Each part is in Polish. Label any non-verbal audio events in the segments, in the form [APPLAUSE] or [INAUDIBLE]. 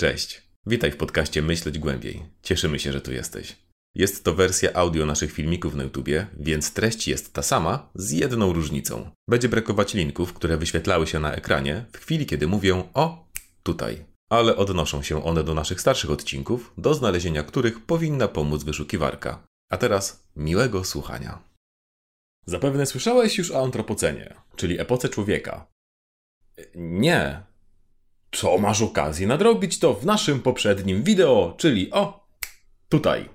Cześć. Witaj w podcaście Myśleć Głębiej. Cieszymy się, że tu jesteś. Jest to wersja audio naszych filmików na YouTubie, więc treść jest ta sama, z jedną różnicą. Będzie brakować linków, które wyświetlały się na ekranie w chwili, kiedy mówię o tutaj. Ale odnoszą się one do naszych starszych odcinków, do znalezienia których powinna pomóc wyszukiwarka. A teraz miłego słuchania. Zapewne słyszałeś już o antropocenie, czyli epoce człowieka. Nie. Co masz okazję nadrobić to w naszym poprzednim wideo, czyli o tutaj.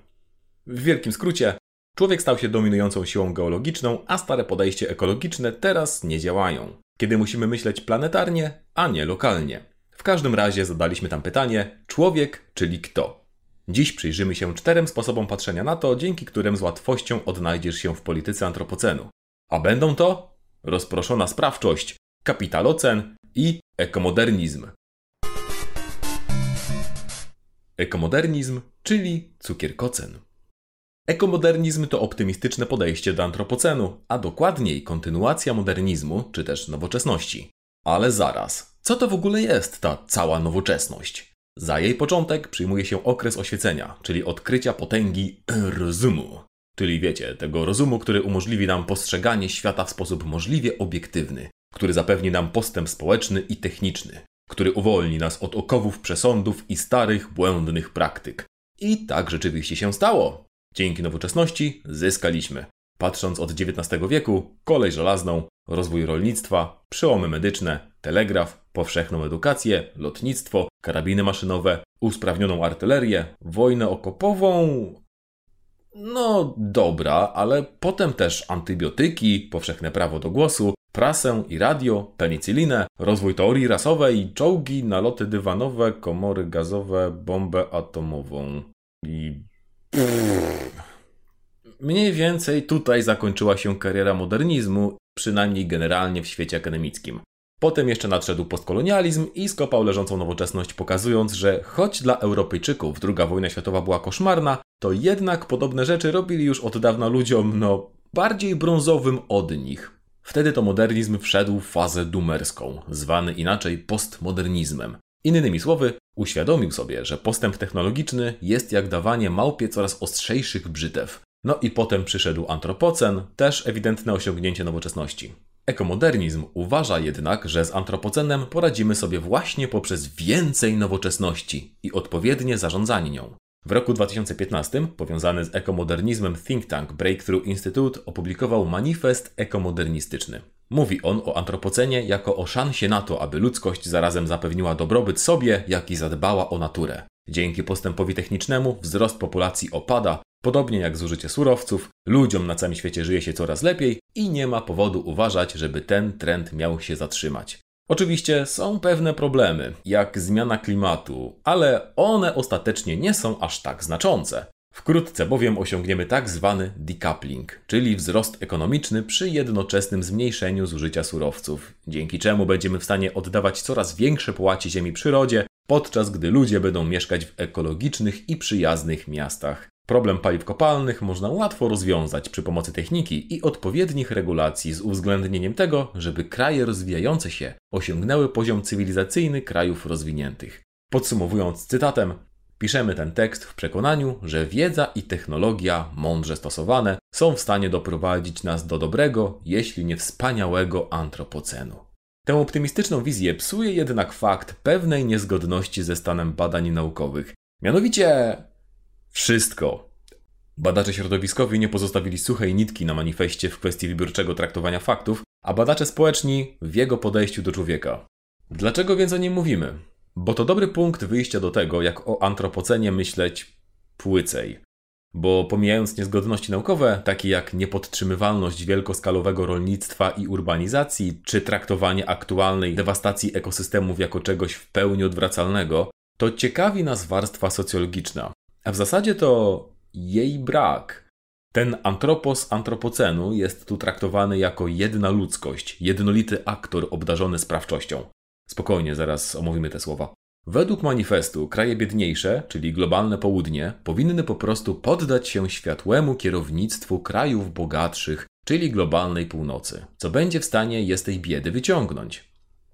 W wielkim skrócie, człowiek stał się dominującą siłą geologiczną, a stare podejście ekologiczne teraz nie działają. Kiedy musimy myśleć planetarnie, a nie lokalnie. W każdym razie zadaliśmy tam pytanie: człowiek, czyli kto? Dziś przyjrzymy się czterem sposobom patrzenia na to, dzięki którym z łatwością odnajdziesz się w polityce antropocenu. A będą to rozproszona sprawczość, kapitalocen i ekomodernizm. Ekomodernizm, czyli cukierkocen. Ekomodernizm to optymistyczne podejście do antropocenu, a dokładniej kontynuacja modernizmu czy też nowoczesności. Ale zaraz, co to w ogóle jest ta cała nowoczesność? Za jej początek przyjmuje się okres oświecenia, czyli odkrycia potęgi [CLEARS THROAT] rozumu. Czyli wiecie, tego rozumu, który umożliwi nam postrzeganie świata w sposób możliwie obiektywny, który zapewni nam postęp społeczny i techniczny, który uwolni nas od okowów przesądów i starych, błędnych praktyk. I tak rzeczywiście się stało. Dzięki nowoczesności zyskaliśmy. Patrząc od XIX wieku, kolej żelazną, rozwój rolnictwa, przełomy medyczne, telegraf, powszechną edukację, lotnictwo, karabiny maszynowe, usprawnioną artylerię, wojnę okopową. No dobra, ale potem też antybiotyki, powszechne prawo do głosu, prasę i radio, penicylinę, rozwój teorii rasowej, czołgi, naloty dywanowe, komory gazowe, bombę atomową. I. Mniej więcej tutaj zakończyła się kariera modernizmu, przynajmniej generalnie w świecie akademickim. Potem jeszcze nadszedł postkolonializm i skopał leżącą nowoczesność, pokazując, że choć dla Europejczyków II wojna światowa była koszmarna, to jednak podobne rzeczy robili już od dawna ludziom, no, bardziej brązowym od nich. Wtedy to modernizm wszedł w fazę dumerską, zwany inaczej postmodernizmem. Innymi słowy, uświadomił sobie, że postęp technologiczny jest jak dawanie małpie coraz ostrzejszych brzytew. No i potem przyszedł antropocen, też ewidentne osiągnięcie nowoczesności. Ekomodernizm uważa jednak, że z antropocenem poradzimy sobie właśnie poprzez więcej nowoczesności i odpowiednie zarządzanie nią. W roku 2015 powiązany z ekomodernizmem think tank Breakthrough Institute opublikował manifest ekomodernistyczny. Mówi on o antropocenie jako o szansie na to, aby ludzkość zarazem zapewniła dobrobyt sobie, jak i zadbała o naturę. Dzięki postępowi technicznemu wzrost populacji opada, podobnie jak zużycie surowców, ludziom na całym świecie żyje się coraz lepiej i nie ma powodu uważać, żeby ten trend miał się zatrzymać. Oczywiście są pewne problemy, jak zmiana klimatu, ale one ostatecznie nie są aż tak znaczące. Wkrótce bowiem osiągniemy tak zwany decoupling, czyli wzrost ekonomiczny przy jednoczesnym zmniejszeniu zużycia surowców, dzięki czemu będziemy w stanie oddawać coraz większe płaci ziemi przyrodzie, podczas gdy ludzie będą mieszkać w ekologicznych i przyjaznych miastach. Problem paliw kopalnych można łatwo rozwiązać przy pomocy techniki i odpowiednich regulacji z uwzględnieniem tego, żeby kraje rozwijające się osiągnęły poziom cywilizacyjny krajów rozwiniętych. Podsumowując cytatem, piszemy ten tekst w przekonaniu, że wiedza i technologia mądrze stosowane są w stanie doprowadzić nas do dobrego, jeśli nie wspaniałego antropocenu. Tę optymistyczną wizję psuje jednak fakt pewnej niezgodności ze stanem badań naukowych. Mianowicie wszystko. Badacze środowiskowi nie pozostawili suchej nitki na manifestie w kwestii wybiórczego traktowania faktów, a badacze społeczni w jego podejściu do człowieka. Dlaczego więc o nim mówimy? Bo to dobry punkt wyjścia do tego, jak o antropocenie myśleć płycej. Bo pomijając niezgodności naukowe, takie jak niepodtrzymywalność wielkoskalowego rolnictwa i urbanizacji, czy traktowanie aktualnej dewastacji ekosystemów jako czegoś w pełni odwracalnego, to ciekawi nas warstwa socjologiczna, a w zasadzie to jej brak. Ten antropos antropocenu jest tu traktowany jako jedna ludzkość, jednolity aktor obdarzony sprawczością. Spokojnie, zaraz omówimy te słowa. Według manifestu kraje biedniejsze, czyli globalne południe, powinny po prostu poddać się światłemu kierownictwu krajów bogatszych, czyli globalnej północy, co będzie w stanie je z tej biedy wyciągnąć.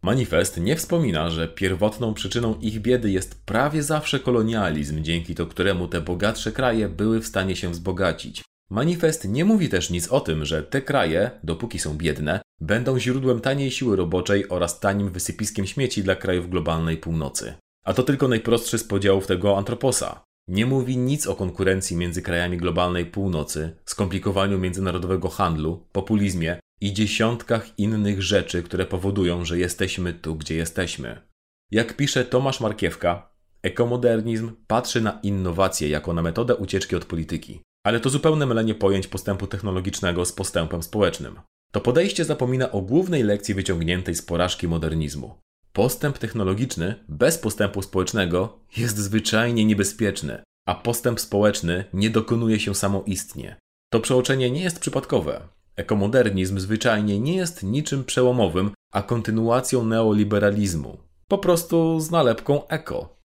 Manifest nie wspomina, że pierwotną przyczyną ich biedy jest prawie zawsze kolonializm, dzięki to któremu te bogatsze kraje były w stanie się wzbogacić. Manifest nie mówi też nic o tym, że te kraje, dopóki są biedne, będą źródłem taniej siły roboczej oraz tanim wysypiskiem śmieci dla krajów globalnej północy. A to tylko najprostszy z podziałów tego antroposa. Nie mówi nic o konkurencji między krajami globalnej północy, skomplikowaniu międzynarodowego handlu, populizmie i dziesiątkach innych rzeczy, które powodują, że jesteśmy tu, gdzie jesteśmy. Jak pisze Tomasz Markiewka, ekomodernizm patrzy na innowacje jako na metodę ucieczki od polityki. Ale to zupełne mylenie pojęć postępu technologicznego z postępem społecznym. To podejście zapomina o głównej lekcji wyciągniętej z porażki modernizmu. Postęp technologiczny bez postępu społecznego jest zwyczajnie niebezpieczny, a postęp społeczny nie dokonuje się samoistnie. To przeoczenie nie jest przypadkowe. Ekomodernizm zwyczajnie nie jest niczym przełomowym, a kontynuacją neoliberalizmu. Po prostu z nalepką eko.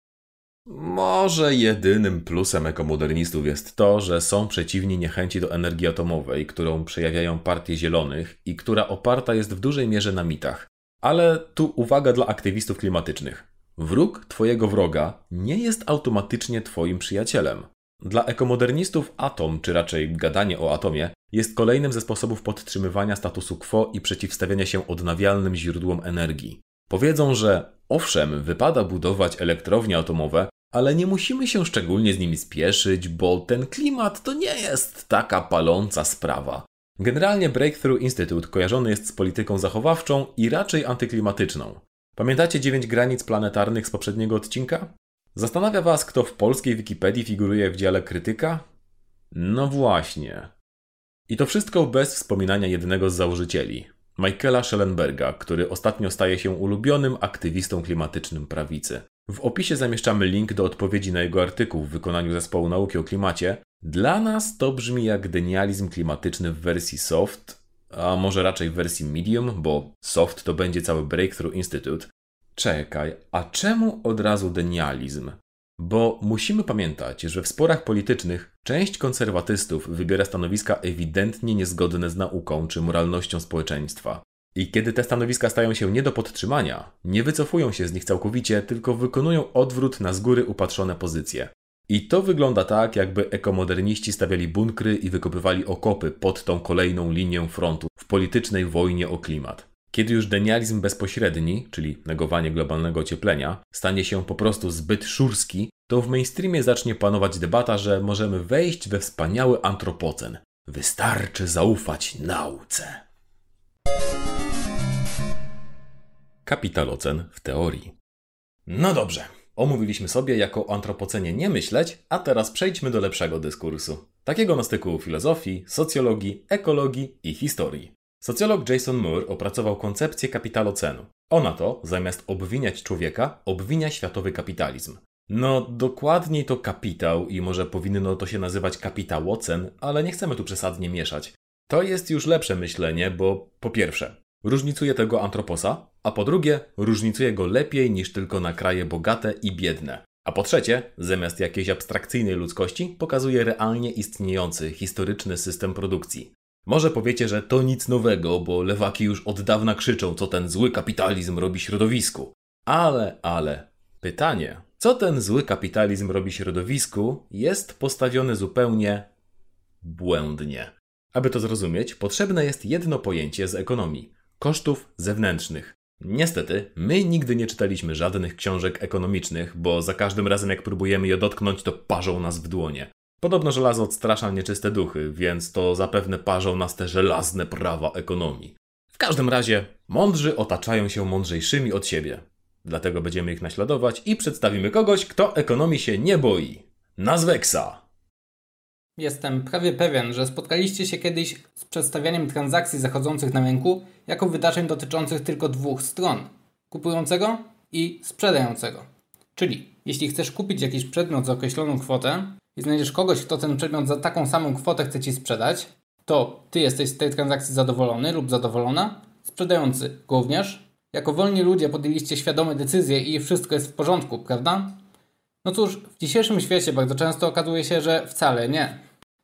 Może jedynym plusem ekomodernistów jest to, że są przeciwni niechęci do energii atomowej, którą przejawiają partie zielonych i która oparta jest w dużej mierze na mitach. Ale tu uwaga dla aktywistów klimatycznych. Wróg twojego wroga nie jest automatycznie twoim przyjacielem. Dla ekomodernistów atom, czy raczej gadanie o atomie, jest kolejnym ze sposobów podtrzymywania statusu quo i przeciwstawiania się odnawialnym źródłom energii. Powiedzą, że owszem, wypada budować elektrownie atomowe, ale nie musimy się szczególnie z nimi spieszyć, bo ten klimat to nie jest taka paląca sprawa. Generalnie Breakthrough Institute kojarzony jest z polityką zachowawczą i raczej antyklimatyczną. Pamiętacie dziewięć granic planetarnych z poprzedniego odcinka? Zastanawia Was, kto w polskiej Wikipedii figuruje w dziale krytyka? No właśnie. I to wszystko bez wspominania jednego z założycieli, Michaela Schellenberga, który ostatnio staje się ulubionym aktywistą klimatycznym prawicy. W opisie zamieszczamy link do odpowiedzi na jego artykuł w wykonaniu zespołu nauki o klimacie. Dla nas to brzmi jak denializm klimatyczny w wersji soft, a może raczej w wersji medium, bo soft to będzie cały Breakthrough Institute. Czekaj, a czemu od razu denializm? Bo musimy pamiętać, że w sporach politycznych część konserwatystów wybiera stanowiska ewidentnie niezgodne z nauką czy moralnością społeczeństwa. I kiedy te stanowiska stają się nie do podtrzymania, nie wycofują się z nich całkowicie, tylko wykonują odwrót na z góry upatrzone pozycje. I to wygląda tak, jakby ekomoderniści stawiali bunkry i wykopywali okopy pod tą kolejną linię frontu w politycznej wojnie o klimat. Kiedy już denializm bezpośredni, czyli negowanie globalnego ocieplenia, stanie się po prostu zbyt szurski, to w mainstreamie zacznie panować debata, że możemy wejść we wspaniały antropocen. Wystarczy zaufać nauce. Kapitalocen w teorii. No dobrze, omówiliśmy sobie jako o antropocenie nie myśleć, a teraz przejdźmy do lepszego dyskursu. Takiego na styku filozofii, socjologii, ekologii i historii. Socjolog Jason Moore opracował koncepcję kapitalocenu. Ona to, zamiast obwiniać człowieka, obwinia światowy kapitalizm. No, dokładniej to kapitał i może powinno to się nazywać kapitałocen, ale nie chcemy tu przesadnie mieszać. To jest już lepsze myślenie, bo po pierwsze, różnicuje tego antroposa, a po drugie, różnicuje go lepiej niż tylko na kraje bogate i biedne. A po trzecie, zamiast jakiejś abstrakcyjnej ludzkości, pokazuje realnie istniejący historyczny system produkcji. Może powiecie, że to nic nowego, bo lewaki już od dawna krzyczą, co ten zły kapitalizm robi środowisku. Ale, ale, pytanie, co ten zły kapitalizm robi środowisku, jest postawione zupełnie błędnie. Aby to zrozumieć, potrzebne jest jedno pojęcie z ekonomii kosztów zewnętrznych. Niestety, my nigdy nie czytaliśmy żadnych książek ekonomicznych, bo za każdym razem jak próbujemy je dotknąć, to parzą nas w dłonie. Podobno żelazo odstrasza nieczyste duchy, więc to zapewne parzą nas te żelazne prawa ekonomii. W każdym razie, mądrzy otaczają się mądrzejszymi od siebie. Dlatego będziemy ich naśladować i przedstawimy kogoś, kto ekonomii się nie boi. Nazweksa! Jestem prawie pewien, że spotkaliście się kiedyś z przedstawianiem transakcji zachodzących na rynku jako wydarzeń dotyczących tylko dwóch stron kupującego i sprzedającego. Czyli, jeśli chcesz kupić jakiś przedmiot za określoną kwotę i znajdziesz kogoś, kto ten przedmiot za taką samą kwotę chce ci sprzedać, to ty jesteś z tej transakcji zadowolony lub zadowolona, sprzedający również. Jako wolni ludzie podjęliście świadome decyzje i wszystko jest w porządku, prawda? No cóż, w dzisiejszym świecie bardzo często okazuje się, że wcale nie.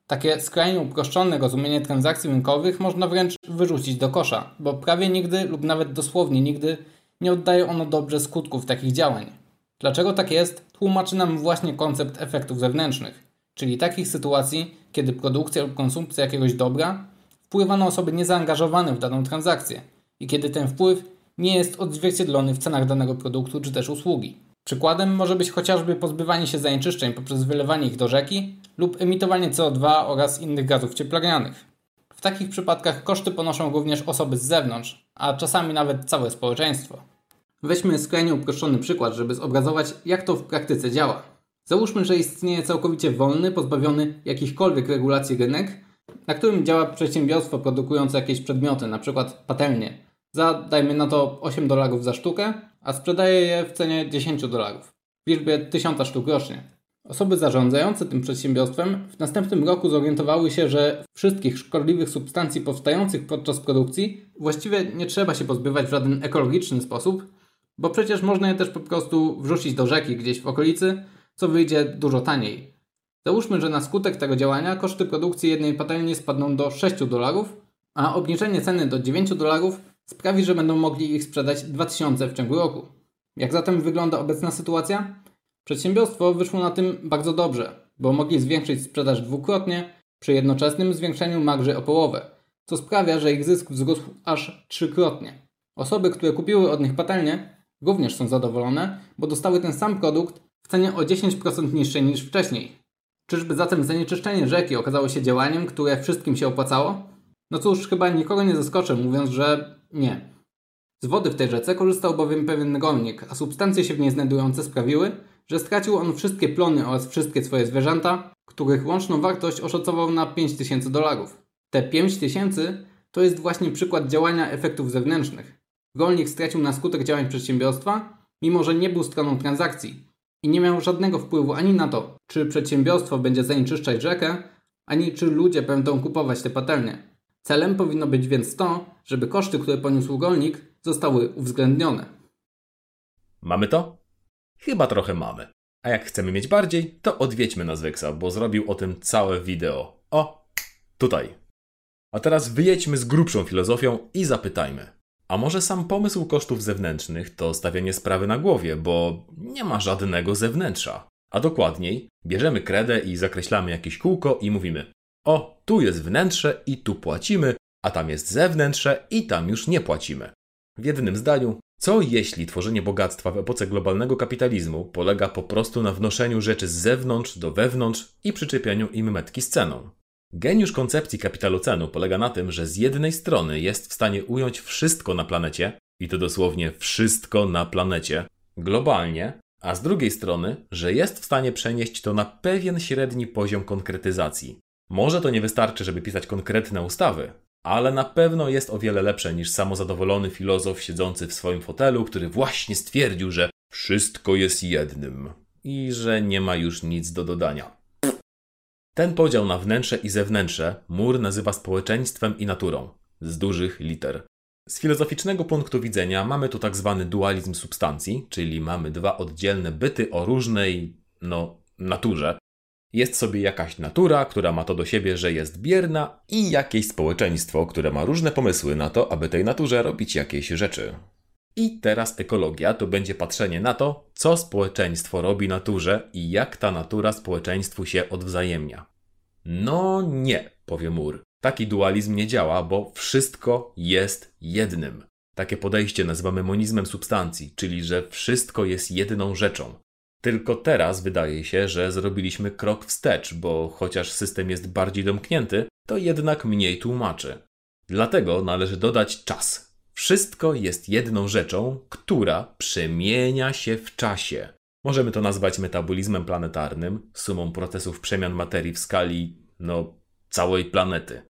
Takie skrajnie uproszczone rozumienie transakcji rynkowych można wręcz wyrzucić do kosza, bo prawie nigdy lub nawet dosłownie nigdy nie oddaje ono dobrze skutków takich działań. Dlaczego tak jest, tłumaczy nam właśnie koncept efektów zewnętrznych, czyli takich sytuacji, kiedy produkcja lub konsumpcja jakiegoś dobra wpływa na osoby niezaangażowane w daną transakcję i kiedy ten wpływ nie jest odzwierciedlony w cenach danego produktu czy też usługi. Przykładem może być chociażby pozbywanie się zanieczyszczeń poprzez wylewanie ich do rzeki lub emitowanie CO2 oraz innych gazów cieplarnianych. W takich przypadkach koszty ponoszą również osoby z zewnątrz, a czasami nawet całe społeczeństwo. Weźmy skrajnie uproszczony przykład, żeby zobrazować, jak to w praktyce działa. Załóżmy, że istnieje całkowicie wolny, pozbawiony jakichkolwiek regulacji rynek, na którym działa przedsiębiorstwo produkujące jakieś przedmioty, np. patelnie, za dajmy na to 8 dolarów za sztukę, a sprzedaje je w cenie 10 dolarów, w liczbie 1000 sztuk rocznie. Osoby zarządzające tym przedsiębiorstwem w następnym roku zorientowały się, że wszystkich szkodliwych substancji powstających podczas produkcji właściwie nie trzeba się pozbywać w żaden ekologiczny sposób, bo przecież można je też po prostu wrzucić do rzeki gdzieś w okolicy, co wyjdzie dużo taniej. Załóżmy, że na skutek tego działania koszty produkcji jednej patelni spadną do 6 dolarów, a obniżenie ceny do 9 dolarów sprawi, że będą mogli ich sprzedać 2000 w ciągu roku. Jak zatem wygląda obecna sytuacja? Przedsiębiorstwo wyszło na tym bardzo dobrze, bo mogli zwiększyć sprzedaż dwukrotnie przy jednoczesnym zwiększeniu marży o połowę, co sprawia, że ich zysk wzrósł aż trzykrotnie. Osoby, które kupiły od nich patelnię, również są zadowolone, bo dostały ten sam produkt w cenie o 10% niższej niż wcześniej. Czyżby zatem zanieczyszczenie rzeki okazało się działaniem, które wszystkim się opłacało? No cóż, chyba nikogo nie zaskoczę, mówiąc, że nie. Z wody w tej rzece korzystał bowiem pewien rolnik, a substancje się w niej znajdujące sprawiły, że stracił on wszystkie plony oraz wszystkie swoje zwierzęta, których łączną wartość oszacował na 5000 dolarów. Te 5000 to jest właśnie przykład działania efektów zewnętrznych. Rolnik stracił na skutek działań przedsiębiorstwa, mimo że nie był stroną transakcji i nie miał żadnego wpływu ani na to, czy przedsiębiorstwo będzie zanieczyszczać rzekę, ani czy ludzie będą kupować te patelnie. Celem powinno być więc to, żeby koszty, które poniósł rolnik, zostały uwzględnione. Mamy to? Chyba trochę mamy. A jak chcemy mieć bardziej, to odwiedźmy na Zwyxa, bo zrobił o tym całe wideo. O, tutaj. A teraz wyjedźmy z grubszą filozofią i zapytajmy. A może sam pomysł kosztów zewnętrznych to stawianie sprawy na głowie, bo nie ma żadnego zewnętrza. A dokładniej, bierzemy kredę i zakreślamy jakieś kółko i mówimy: O, tu jest wnętrze i tu płacimy, a tam jest zewnętrze i tam już nie płacimy. W jednym zdaniu, co jeśli tworzenie bogactwa w epoce globalnego kapitalizmu polega po prostu na wnoszeniu rzeczy z zewnątrz do wewnątrz i przyczepianiu im metki z ceną? Geniusz koncepcji kapitalocenu polega na tym, że z jednej strony jest w stanie ująć wszystko na planecie, i to dosłownie wszystko na planecie, globalnie, a z drugiej strony, że jest w stanie przenieść to na pewien średni poziom konkretyzacji. Może to nie wystarczy, żeby pisać konkretne ustawy, ale na pewno jest o wiele lepsze niż samozadowolony filozof siedzący w swoim fotelu, który właśnie stwierdził, że wszystko jest jednym i że nie ma już nic do dodania. Ten podział na wnętrze i zewnętrze Mur nazywa społeczeństwem i naturą, z dużych liter. Z filozoficznego punktu widzenia mamy tu tak zwany dualizm substancji, czyli mamy dwa oddzielne byty o różnej, no, naturze. Jest sobie jakaś natura, która ma to do siebie, że jest bierna, i jakieś społeczeństwo, które ma różne pomysły na to, aby tej naturze robić jakieś rzeczy. I teraz ekologia to będzie patrzenie na to, co społeczeństwo robi naturze i jak ta natura społeczeństwu się odwzajemnia. No nie, powie Mur. Taki dualizm nie działa, bo wszystko jest jednym. Takie podejście nazywamy monizmem substancji, czyli że wszystko jest jedną rzeczą. Tylko teraz wydaje się, że zrobiliśmy krok wstecz, bo chociaż system jest bardziej domknięty, to jednak mniej tłumaczy. Dlatego należy dodać czas, wszystko jest jedną rzeczą, która przemienia się w czasie. Możemy to nazwać metabolizmem planetarnym, sumą procesów przemian materii w skali, no, całej planety.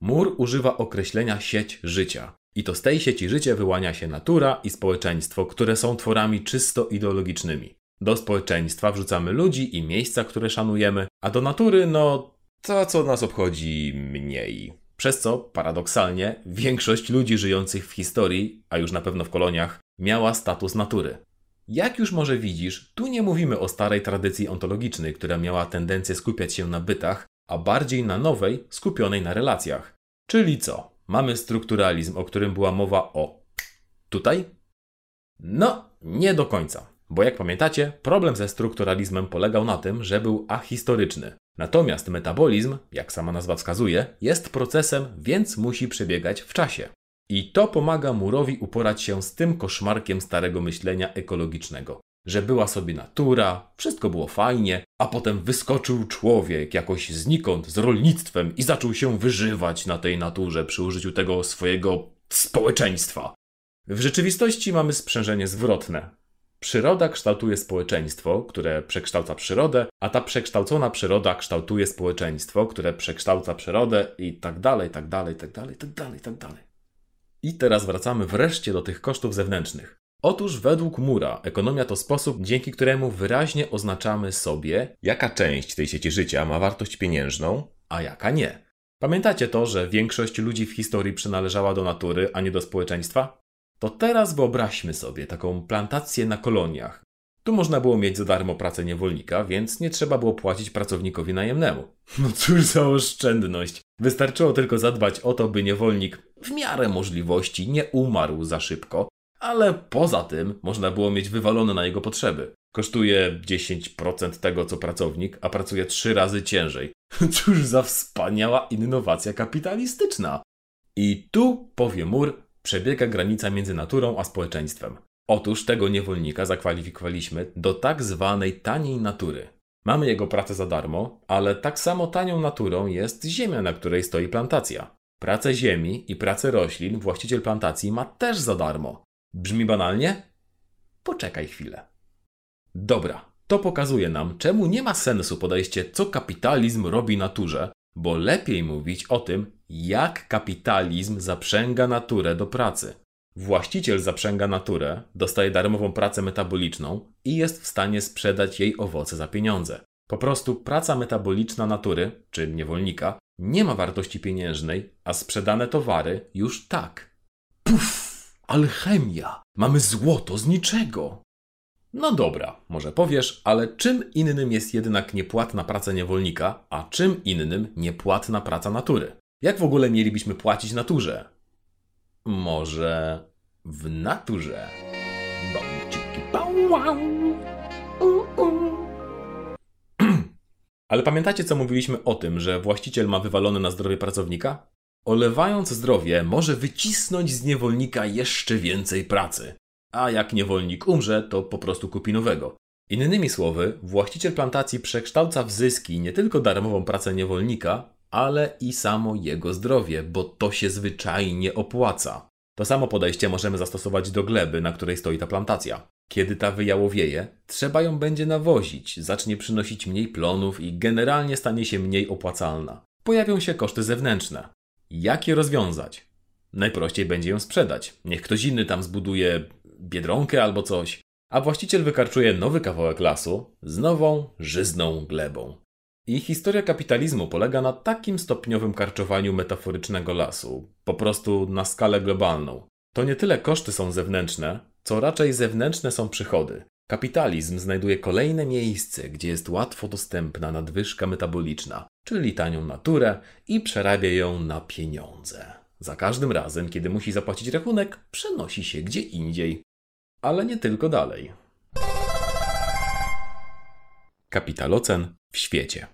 Mur używa określenia sieć życia. I to z tej sieci życia wyłania się natura i społeczeństwo, które są tworami czysto ideologicznymi. Do społeczeństwa wrzucamy ludzi i miejsca, które szanujemy, a do natury, no, to co nas obchodzi mniej. Przez co, paradoksalnie, większość ludzi żyjących w historii, a już na pewno w koloniach, miała status natury. Jak już może widzisz, tu nie mówimy o starej tradycji ontologicznej, która miała tendencję skupiać się na bytach, a bardziej na nowej, skupionej na relacjach. Czyli co? Mamy strukturalizm, o którym była mowa o tutaj, No, nie do końca. Bo jak pamiętacie, problem ze strukturalizmem polegał na tym, że był ahistoryczny. Natomiast metabolizm, jak sama nazwa wskazuje, jest procesem, więc musi przebiegać w czasie. I to pomaga Murowi uporać się z tym koszmarkiem starego myślenia ekologicznego. Że była sobie natura, wszystko było fajnie, a potem wyskoczył człowiek jakoś znikąd z rolnictwem i zaczął się wyżywać na tej naturze przy użyciu tego swojego społeczeństwa. W rzeczywistości mamy sprzężenie zwrotne. Przyroda kształtuje społeczeństwo, które przekształca przyrodę, a ta przekształcona przyroda kształtuje społeczeństwo, które przekształca przyrodę i tak dalej, tak dalej, tak dalej, tak dalej, tak dalej. I teraz wracamy wreszcie do tych kosztów zewnętrznych. Otóż według Mura ekonomia to sposób, dzięki któremu wyraźnie oznaczamy sobie, jaka część tej sieci życia ma wartość pieniężną, a jaka nie. Pamiętacie to, że większość ludzi w historii przynależała do natury, a nie do społeczeństwa? To teraz wyobraźmy sobie taką plantację na koloniach. Tu można było mieć za darmo pracę niewolnika, więc nie trzeba było płacić pracownikowi najemnemu. No cóż za oszczędność. Wystarczyło tylko zadbać o to, by niewolnik w miarę możliwości nie umarł za szybko, ale poza tym można było mieć wywalone na jego potrzeby. Kosztuje 10% tego co pracownik, a pracuje 3 razy ciężej. [LAUGHS] Cóż za wspaniała innowacja kapitalistyczna. I tu, powie Mur, przebiega granica między naturą a społeczeństwem. Otóż tego niewolnika zakwalifikowaliśmy do tak zwanej taniej natury. Mamy jego pracę za darmo, ale tak samo tanią naturą jest ziemia, na której stoi plantacja. Pracę ziemi i pracę roślin właściciel plantacji ma też za darmo. Brzmi banalnie? Poczekaj chwilę. Dobra, to pokazuje nam, czemu nie ma sensu podejście, co kapitalizm robi naturze, bo lepiej mówić o tym, jak kapitalizm zaprzęga naturę do pracy. Właściciel zaprzęga naturę, dostaje darmową pracę metaboliczną i jest w stanie sprzedać jej owoce za pieniądze. Po prostu praca metaboliczna natury, czy niewolnika, nie ma wartości pieniężnej, a sprzedane towary już tak. Puf! Alchemia! Mamy złoto z niczego! No dobra, może powiesz, ale czym innym jest jednak niepłatna praca niewolnika, a czym innym niepłatna praca natury? Jak w ogóle mielibyśmy płacić naturze? Może w naturze? [CLEARS THROAT] Ale pamiętacie, co mówiliśmy o tym, że właściciel ma wywalone na zdrowie pracownika? Olewając zdrowie, może wycisnąć z niewolnika jeszcze więcej pracy. A jak niewolnik umrze, to po prostu kupi nowego. Innymi słowy, właściciel plantacji przekształca w zyski nie tylko darmową pracę niewolnika, ale i samo jego zdrowie, bo to się zwyczajnie opłaca. To samo podejście możemy zastosować do gleby, na której stoi ta plantacja. Kiedy ta wyjałowieje, trzeba ją będzie nawozić, zacznie przynosić mniej plonów i generalnie stanie się mniej opłacalna. Pojawią się koszty zewnętrzne. Jak je rozwiązać? Najprościej będzie ją sprzedać. Niech ktoś inny tam zbuduje biedronkę albo coś, a właściciel wykarczuje nowy kawałek lasu z nową, żyzną glebą. I historia kapitalizmu polega na takim stopniowym karczowaniu metaforycznego lasu, po prostu na skalę globalną. To nie tyle koszty są zewnętrzne, co raczej zewnętrzne są przychody. Kapitalizm znajduje kolejne miejsce, gdzie jest łatwo dostępna nadwyżka metaboliczna, czyli tanią naturę i przerabia ją na pieniądze. Za każdym razem, kiedy musi zapłacić rachunek, przenosi się gdzie indziej. Ale nie tylko dalej. Kapitalocen w świecie.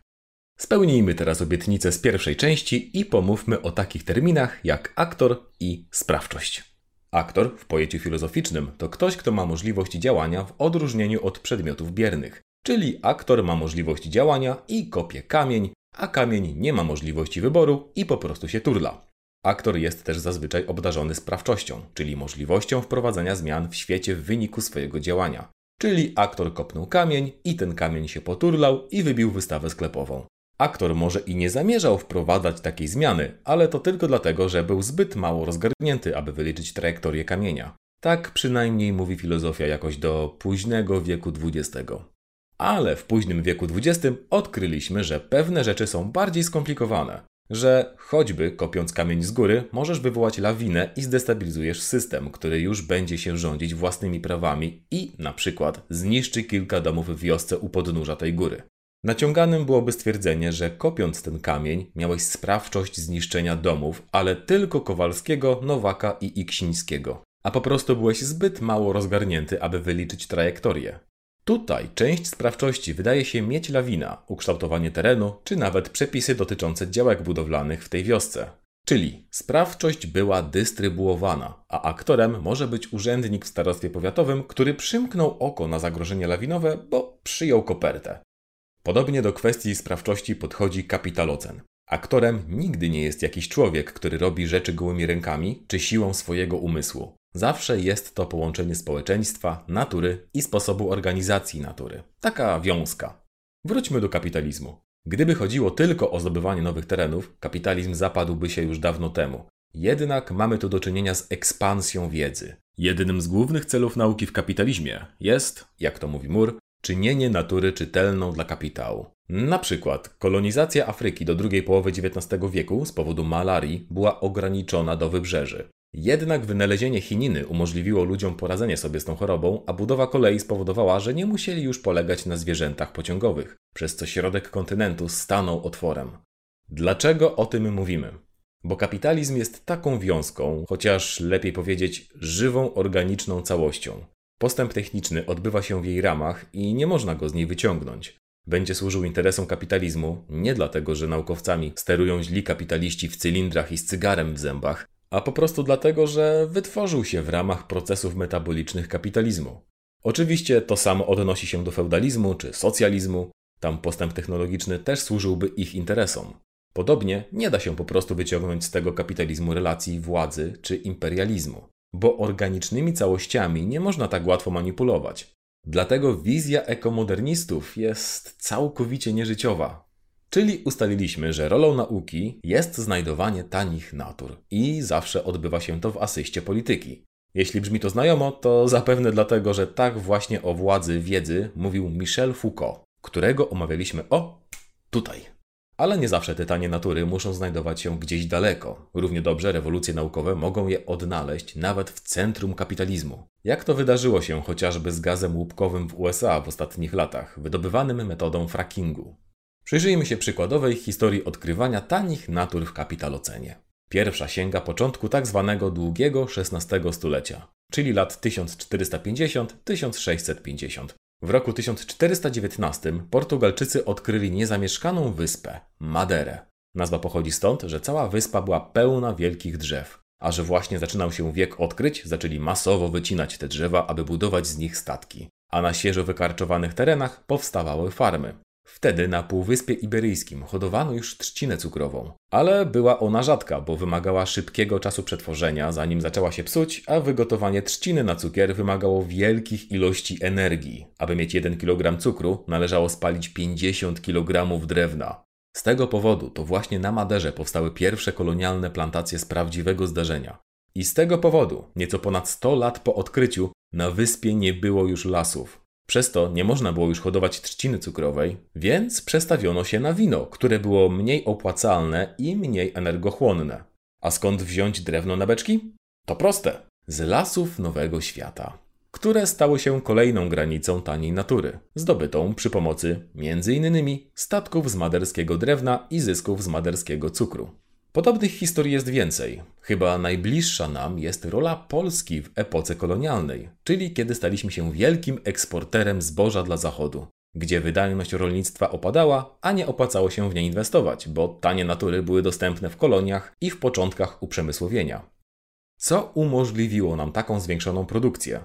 Spełnijmy teraz obietnicę z pierwszej części i pomówmy o takich terminach jak aktor i sprawczość. Aktor w pojęciu filozoficznym to ktoś, kto ma możliwość działania w odróżnieniu od przedmiotów biernych. Czyli aktor ma możliwość działania i kopie kamień, a kamień nie ma możliwości wyboru i po prostu się turla. Aktor jest też zazwyczaj obdarzony sprawczością, czyli możliwością wprowadzenia zmian w świecie w wyniku swojego działania. Czyli aktor kopnął kamień i ten kamień się poturlał i wybił wystawę sklepową. Aktor może i nie zamierzał wprowadzać takiej zmiany, ale to tylko dlatego, że był zbyt mało rozgarnięty, aby wyliczyć trajektorię kamienia. Tak przynajmniej mówi filozofia jakoś do późnego wieku XX. Ale w późnym wieku XX odkryliśmy, że pewne rzeczy są bardziej skomplikowane. Że choćby kopiąc kamień z góry, możesz wywołać lawinę i zdestabilizujesz system, który już będzie się rządzić własnymi prawami i na przykład zniszczy kilka domów w wiosce u podnóża tej góry. Naciąganym byłoby stwierdzenie, że kopiąc ten kamień miałeś sprawczość zniszczenia domów, ale tylko Kowalskiego, Nowaka i Iksińskiego. a po prostu byłeś zbyt mało rozgarnięty, aby wyliczyć trajektorię. Tutaj część sprawczości wydaje się mieć lawina, ukształtowanie terenu, czy nawet przepisy dotyczące działek budowlanych w tej wiosce. Czyli sprawczość była dystrybuowana, a aktorem może być urzędnik w starostwie powiatowym, który przymknął oko na zagrożenie lawinowe, bo przyjął kopertę. Podobnie do kwestii sprawczości podchodzi kapitalocen. Aktorem nigdy nie jest jakiś człowiek, który robi rzeczy gołymi rękami czy siłą swojego umysłu. Zawsze jest to połączenie społeczeństwa, natury i sposobu organizacji natury. Taka wiązka. Wróćmy do kapitalizmu. Gdyby chodziło tylko o zdobywanie nowych terenów, kapitalizm zapadłby się już dawno temu. Jednak mamy tu do czynienia z ekspansją wiedzy. Jednym z głównych celów nauki w kapitalizmie jest, jak to mówi Mur, czynienie natury czytelną dla kapitału. Na przykład kolonizacja Afryki do drugiej połowy XIX wieku z powodu malarii była ograniczona do wybrzeży. Jednak wynalezienie chininy umożliwiło ludziom poradzenie sobie z tą chorobą, a budowa kolei spowodowała, że nie musieli już polegać na zwierzętach pociągowych, przez co środek kontynentu stanął otworem. Dlaczego o tym mówimy? Bo kapitalizm jest taką wiązką, chociaż lepiej powiedzieć żywą organiczną całością. Postęp techniczny odbywa się w jej ramach i nie można go z niej wyciągnąć. Będzie służył interesom kapitalizmu nie dlatego, że naukowcami sterują źli kapitaliści w cylindrach i z cygarem w zębach, a po prostu dlatego, że wytworzył się w ramach procesów metabolicznych kapitalizmu. Oczywiście to samo odnosi się do feudalizmu czy socjalizmu, tam postęp technologiczny też służyłby ich interesom. Podobnie nie da się po prostu wyciągnąć z tego kapitalizmu relacji władzy czy imperializmu, bo organicznymi całościami nie można tak łatwo manipulować. Dlatego wizja ekomodernistów jest całkowicie nieżyciowa. Czyli ustaliliśmy, że rolą nauki jest znajdowanie tanich natur i zawsze odbywa się to w asyście polityki. Jeśli brzmi to znajomo, to zapewne dlatego, że tak właśnie o władzy wiedzy mówił Michel Foucault, którego omawialiśmy o tutaj. Ale nie zawsze te tanie natury muszą znajdować się gdzieś daleko. Równie dobrze rewolucje naukowe mogą je odnaleźć nawet w centrum kapitalizmu. Jak to wydarzyło się chociażby z gazem łupkowym w USA w ostatnich latach, wydobywanym metodą frackingu. Przyjrzyjmy się przykładowej historii odkrywania tanich natur w kapitalocenie. Pierwsza sięga początku tak zwanego długiego XVI stulecia, czyli lat 1450-1650. W roku 1419 Portugalczycy odkryli niezamieszkaną wyspę Maderę. Nazwa pochodzi stąd, że cała wyspa była pełna wielkich drzew, a że właśnie zaczynał się wiek odkryć, zaczęli masowo wycinać te drzewa, aby budować z nich statki. A na świeżo wykarczowanych terenach powstawały farmy. Wtedy na Półwyspie Iberyjskim hodowano już trzcinę cukrową, ale była ona rzadka, bo wymagała szybkiego czasu przetworzenia, zanim zaczęła się psuć, a wygotowanie trzciny na cukier wymagało wielkich ilości energii. Aby mieć 1 kg cukru, należało spalić 50 kg drewna. Z tego powodu to właśnie na Maderze powstały pierwsze kolonialne plantacje z prawdziwego zdarzenia. I z tego powodu, nieco ponad 100 lat po odkryciu, na wyspie nie było już lasów. Przez to nie można było już hodować trzciny cukrowej, więc przestawiono się na wino, które było mniej opłacalne i mniej energochłonne. A skąd wziąć drewno na beczki? To proste. Z lasów Nowego Świata, które stały się kolejną granicą taniej natury, zdobytą przy pomocy m.in. statków z maderskiego drewna i zysków z maderskiego cukru. Podobnych historii jest więcej. Chyba najbliższa nam jest rola Polski w epoce kolonialnej, czyli kiedy staliśmy się wielkim eksporterem zboża dla Zachodu, gdzie wydajność rolnictwa opadała, a nie opłacało się w nie inwestować, bo tanie natury były dostępne w koloniach i w początkach uprzemysłowienia. Co umożliwiło nam taką zwiększoną produkcję?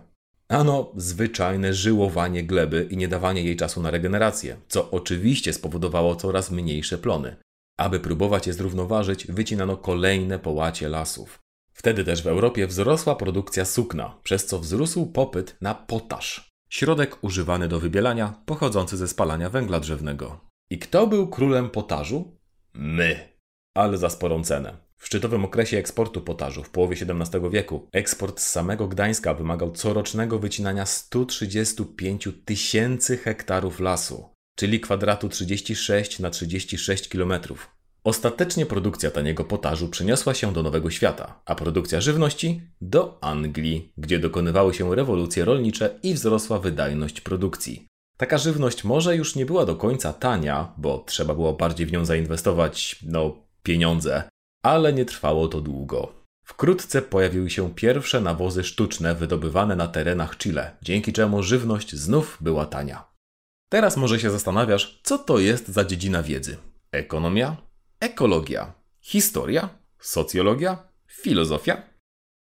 Ano, zwyczajne żyłowanie gleby i nie dawanie jej czasu na regenerację, co oczywiście spowodowało coraz mniejsze plony. Aby próbować je zrównoważyć, wycinano kolejne połacie lasów. Wtedy też w Europie wzrosła produkcja sukna, przez co wzrósł popyt na potaż. Środek używany do wybielania, pochodzący ze spalania węgla drzewnego. I kto był królem potażu? My. Ale za sporą cenę. W szczytowym okresie eksportu potażu w połowie XVII wieku eksport z samego Gdańska wymagał corocznego wycinania 135 tysięcy hektarów lasu czyli kwadratu 36 na 36 km. Ostatecznie produkcja taniego potażu przeniosła się do Nowego Świata, a produkcja żywności do Anglii, gdzie dokonywały się rewolucje rolnicze i wzrosła wydajność produkcji. Taka żywność może już nie była do końca tania, bo trzeba było bardziej w nią zainwestować, no, pieniądze, ale nie trwało to długo. Wkrótce pojawiły się pierwsze nawozy sztuczne wydobywane na terenach Chile, dzięki czemu żywność znów była tania. Teraz może się zastanawiasz, co to jest za dziedzina wiedzy? Ekonomia? Ekologia? Historia? Socjologia? Filozofia?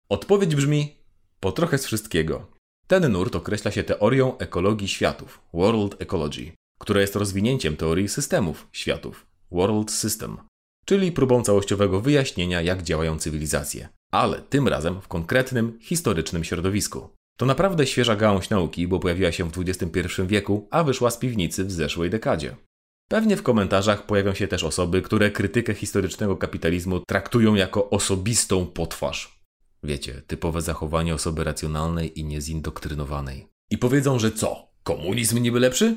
Odpowiedź brzmi: po trochę z wszystkiego. Ten nurt określa się teorią ekologii światów, World Ecology, która jest rozwinięciem teorii systemów światów, World System, czyli próbą całościowego wyjaśnienia, jak działają cywilizacje, ale tym razem w konkretnym, historycznym środowisku. To naprawdę świeża gałąź nauki, bo pojawiła się w XXI wieku, a wyszła z piwnicy w zeszłej dekadzie. Pewnie w komentarzach pojawią się też osoby, które krytykę historycznego kapitalizmu traktują jako osobistą potwarz. Wiecie, typowe zachowanie osoby racjonalnej i niezindoktrynowanej. I powiedzą, że co? Komunizm niby lepszy?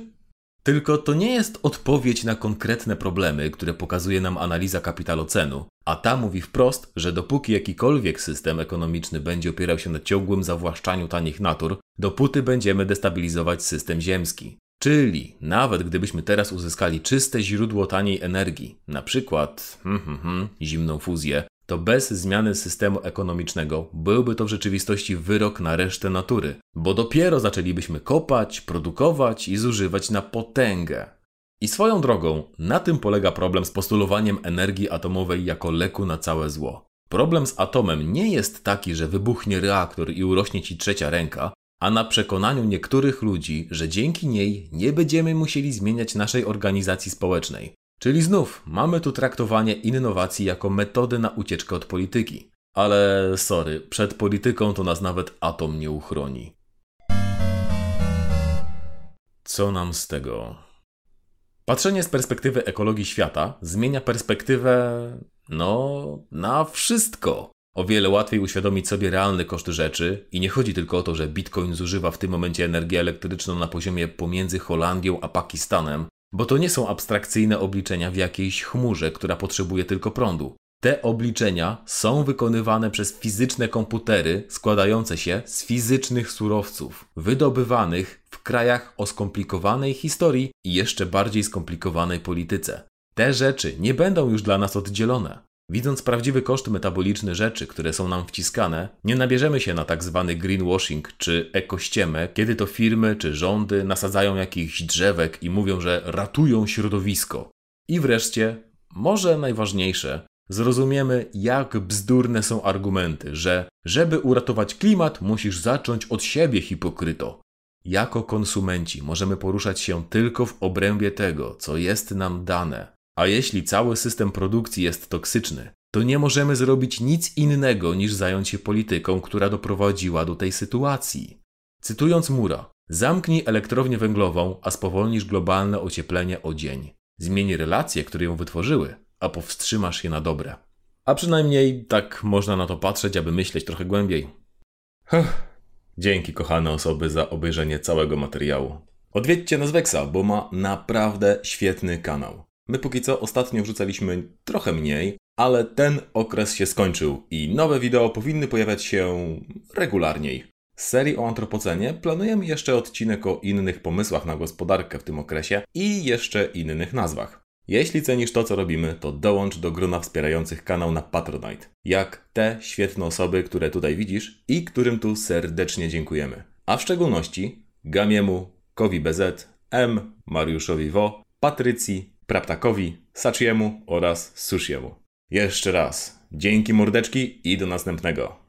Tylko to nie jest odpowiedź na konkretne problemy, które pokazuje nam analiza kapitalocenu, a ta mówi wprost, że dopóki jakikolwiek system ekonomiczny będzie opierał się na ciągłym zawłaszczaniu tanich natur, dopóty będziemy destabilizować system ziemski. Czyli nawet gdybyśmy teraz uzyskali czyste źródło taniej energii, na przykład hmm, hmm, hmm, zimną fuzję, to bez zmiany systemu ekonomicznego byłby to w rzeczywistości wyrok na resztę natury, bo dopiero zaczęlibyśmy kopać, produkować i zużywać na potęgę. I swoją drogą, na tym polega problem z postulowaniem energii atomowej jako leku na całe zło. Problem z atomem nie jest taki, że wybuchnie reaktor i urośnie ci trzecia ręka, a na przekonaniu niektórych ludzi, że dzięki niej nie będziemy musieli zmieniać naszej organizacji społecznej. Czyli znów mamy tu traktowanie innowacji jako metody na ucieczkę od polityki. Ale sorry, przed polityką to nas nawet atom nie uchroni. Co nam z tego? Patrzenie z perspektywy ekologii świata zmienia perspektywę, no, na wszystko. O wiele łatwiej uświadomić sobie realny koszt rzeczy i nie chodzi tylko o to, że Bitcoin zużywa w tym momencie energię elektryczną na poziomie pomiędzy Holandią a Pakistanem, bo to nie są abstrakcyjne obliczenia w jakiejś chmurze, która potrzebuje tylko prądu. Te obliczenia są wykonywane przez fizyczne komputery składające się z fizycznych surowców, wydobywanych w krajach o skomplikowanej historii i jeszcze bardziej skomplikowanej polityce. Te rzeczy nie będą już dla nas oddzielone. Widząc prawdziwy koszt metaboliczny rzeczy, które są nam wciskane, nie nabierzemy się na tak zwany greenwashing czy ekościemę, kiedy to firmy czy rządy nasadzają jakichś drzewek i mówią, że ratują środowisko. I wreszcie, może najważniejsze, zrozumiemy, jak bzdurne są argumenty, że żeby uratować klimat, musisz zacząć od siebie, hipokryto. Jako konsumenci możemy poruszać się tylko w obrębie tego, co jest nam dane, a jeśli cały system produkcji jest toksyczny, to nie możemy zrobić nic innego niż zająć się polityką, która doprowadziła do tej sytuacji. Cytując Mura, zamknij elektrownię węglową, a spowolnisz globalne ocieplenie o dzień. Zmieni relacje, które ją wytworzyły, a powstrzymasz je na dobre. A przynajmniej tak można na to patrzeć, aby myśleć trochę głębiej. Huh. Dzięki kochane osoby za obejrzenie całego materiału. Odwiedźcie nas Wexa, bo ma naprawdę świetny kanał. My póki co ostatnio wrzucaliśmy trochę mniej, ale ten okres się skończył i nowe wideo powinny pojawiać się regularniej. Z serii o antropocenie planujemy jeszcze odcinek o innych pomysłach na gospodarkę w tym okresie i jeszcze innych nazwach. Jeśli cenisz to, co robimy, to dołącz do grona wspierających kanał na Patronite. Jak te świetne osoby, które tutaj widzisz i którym tu serdecznie dziękujemy. A w szczególności Gamiemu, Kowi BZ, M, Mariuszowi Wo, Patrycji, Praptakowi, Sachiemu oraz Sushiemu. Jeszcze raz, dzięki mordeczki i do następnego.